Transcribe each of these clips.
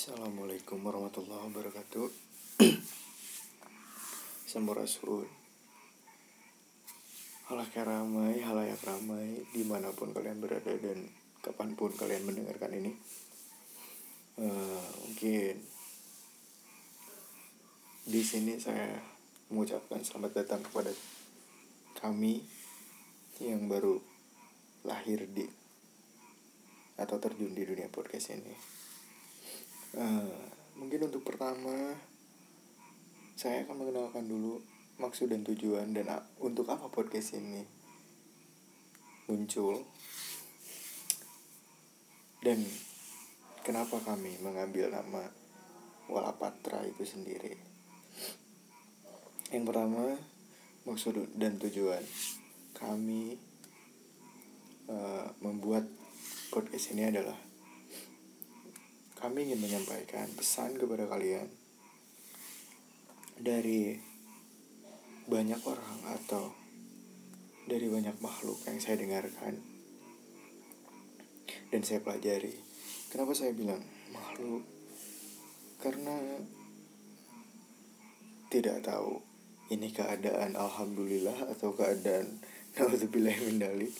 Assalamualaikum warahmatullahi wabarakatuh. Sampurasun Halayak ramai, halayak ramai Di mana pun kalian berada dan kapan pun kalian mendengarkan ini. Uh, Mungkin di sini saya mengucapkan selamat datang kepada kami yang baru lahir di atau terjun di dunia podcast ini. Uh, mungkin untuk pertama saya akan mengenalkan dulu maksud dan tujuan dan untuk apa podcast ini muncul dan kenapa kami mengambil nama Walapatra itu sendiri. Yang pertama maksud dan tujuan kami uh, membuat podcast ini adalah kami ingin menyampaikan pesan kepada kalian dari banyak orang atau dari banyak makhluk yang saya dengarkan dan saya pelajari. Kenapa saya bilang makhluk? Karena tidak tahu ini keadaan alhamdulillah atau keadaan naudzubillah mindalik.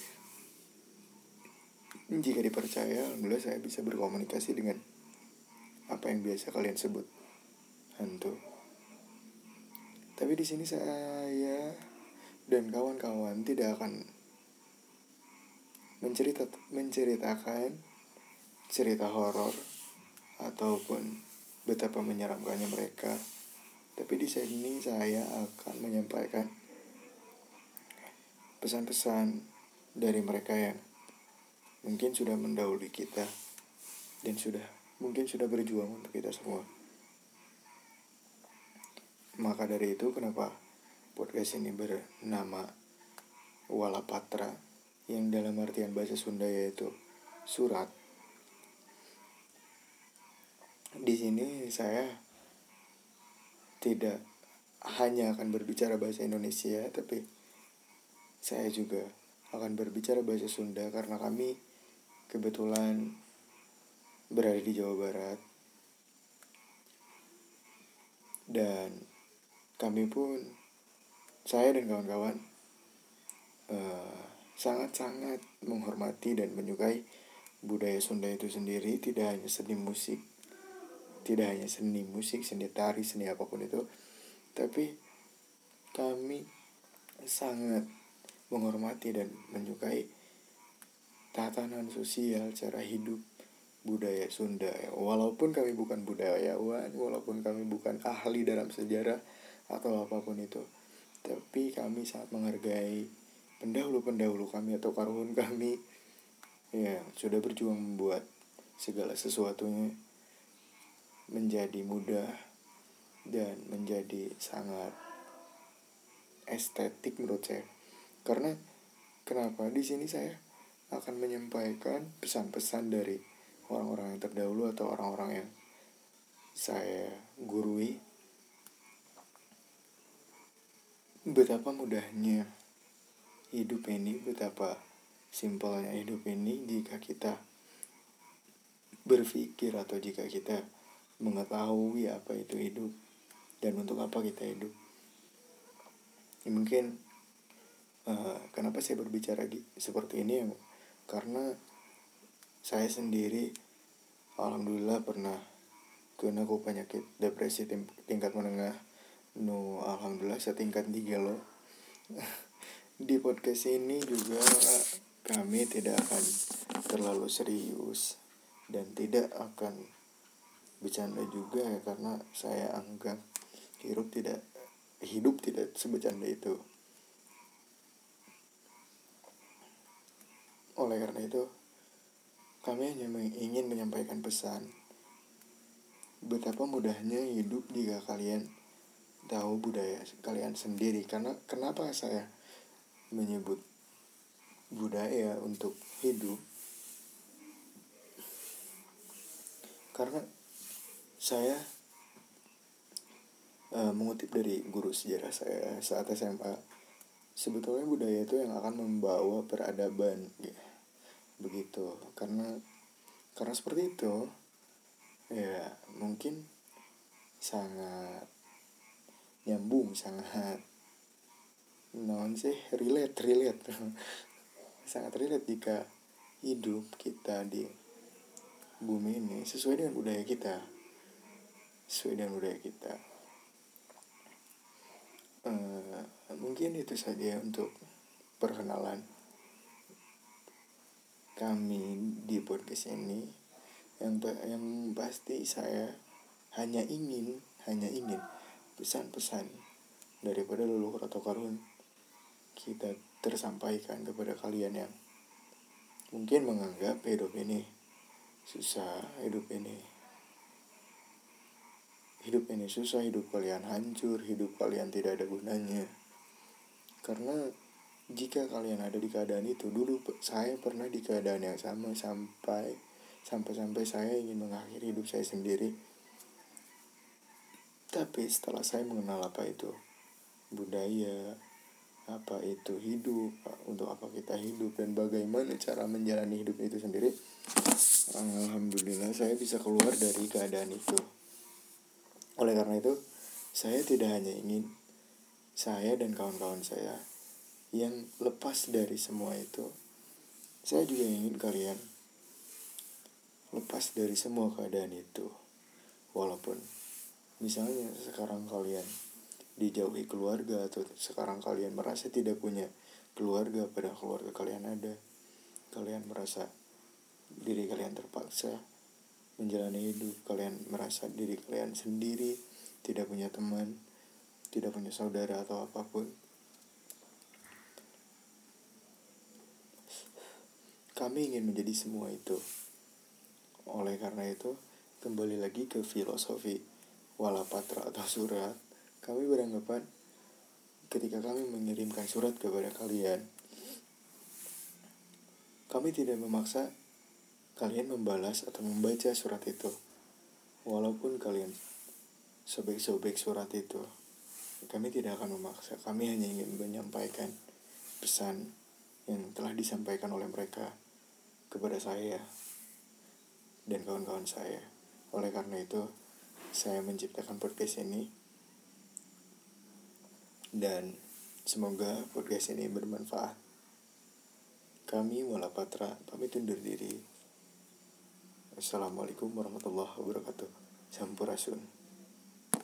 Jika dipercaya, alhamdulillah saya bisa berkomunikasi dengan apa yang biasa kalian sebut hantu. Tapi di sini saya dan kawan-kawan tidak akan mencerita menceritakan cerita horor ataupun betapa menyeramkannya mereka. Tapi di sini saya akan menyampaikan pesan-pesan dari mereka yang mungkin sudah mendahului kita dan sudah mungkin sudah berjuang untuk kita semua. Maka dari itu kenapa podcast ini bernama Walapatra yang dalam artian bahasa Sunda yaitu surat. Di sini saya tidak hanya akan berbicara bahasa Indonesia tapi saya juga akan berbicara bahasa Sunda karena kami kebetulan berada di Jawa Barat. Dan kami pun saya dan kawan-kawan uh, sangat-sangat menghormati dan menyukai budaya Sunda itu sendiri. Tidak hanya seni musik tidak hanya seni musik seni tari seni apa pun itu. Tapi kami sangat menghormati dan menyukai tatanan sosial cara hidup budaya Sunda ya. Walaupun kami bukan budayawan, walaupun kami bukan ahli dalam sejarah atau apa pun itu, tapi kami sangat menghargai pendahulu-pendahulu kami atau karuhun kami ya sudah berjuang membuat segala sesuatunya menjadi mudah dan menjadi sangat estetik menurut saya. Karena kenapa di sini saya akan menyampaikan pesan-pesan dari orang-orang yang terdahulu atau orang-orang yang saya gurui betapa mudahnya hidup ini betapa simpelnya hidup ini jika kita berpikir atau jika kita mengetahui apa itu hidup dan untuk apa kita hidup. Ya, mungkin uh, kenapa saya berbicara seperti ini? Ya karena saya sendiri alhamdulillah pernah kena aku penyakit depresi tingkat menengah. No alhamdulillah setingkat tiga loh. Di podcast ini juga kami tidak akan terlalu serius dan tidak akan bercanda juga ya karena saya anggap hidup tidak hidup tidak sebecanda itu. Oleh karena itu kami hanya ingin menyampaikan pesan betapa mudahnya hidup jika kalian tahu budaya kalian sendiri. Karena kenapa saya menyebut budaya untuk hidup? Karena saya uh, mengutip dari guru sejarah saya saat SMA sebetulnya budaya itu yang akan membawa peradaban ya begitu. Karena karena seperti itu ya mungkin sangat nyambung sangat non sih relate relate. Sangat relate jika hidup kita di bumi ini sesuai dengan budaya kita. Sesuai dengan budaya kita. Uh, mungkin itu saja untuk perkenalan kami di podcast ini yang yang pasti saya hanya ingin hanya ingin pesan-pesan daripada leluhur atau karun kita tersampaikan kepada kalian yang mungkin menganggap hidup ini susah, hidup ini hidup ini susah, hidup kalian hancur, hidup kalian tidak ada gunanya. Karena jika kalian ada di keadaan itu, dulu saya pernah di keadaan yang sama sampai sampai-sampai saya ingin mengakhiri hidup saya sendiri. Tapi setelah saya mengenal apa itu budaya, apa itu hidup, untuk apa kita hidup dan bagaimana cara menjalani hidup itu sendiri. Alhamdulillah saya bisa keluar dari keadaan itu. Oleh karena itu, saya tidak hanya ingin saya dan kawan-kawan saya yang lepas dari semua itu, saya juga ingin kalian lepas dari semua keadaan itu. Walaupun misalnya sekarang kalian dijauhi keluarga atau sekarang kalian merasa tidak punya keluarga pada keluarga kalian ada kalian merasa diri kalian terpaksa menjalani hidup kalian merasa diri kalian sendiri tidak punya teman tidak punya saudara atau apa pun kami ingin menjadi semua itu oleh karena itu kembali lagi ke filosofi walapatra atau surat kami beranggapan ketika kami mengirimkan surat kepada kalian, kami tidak memaksa kalian membalas atau membaca surat itu. Walaupun kalian sobek-sobek surat itu, kami tidak akan memaksa. Kami hanya ingin menyampaikan pesan yang telah disampaikan oleh mereka kepada saya dan kawan-kawan saya. Oleh karena itu, saya menciptakan podcast ini dan semoga podcast ini bermanfaat. Kami Mula Patra pamit undur diri. Assalamualaikum warahmatullahi wabarakatuh. Sampurasun.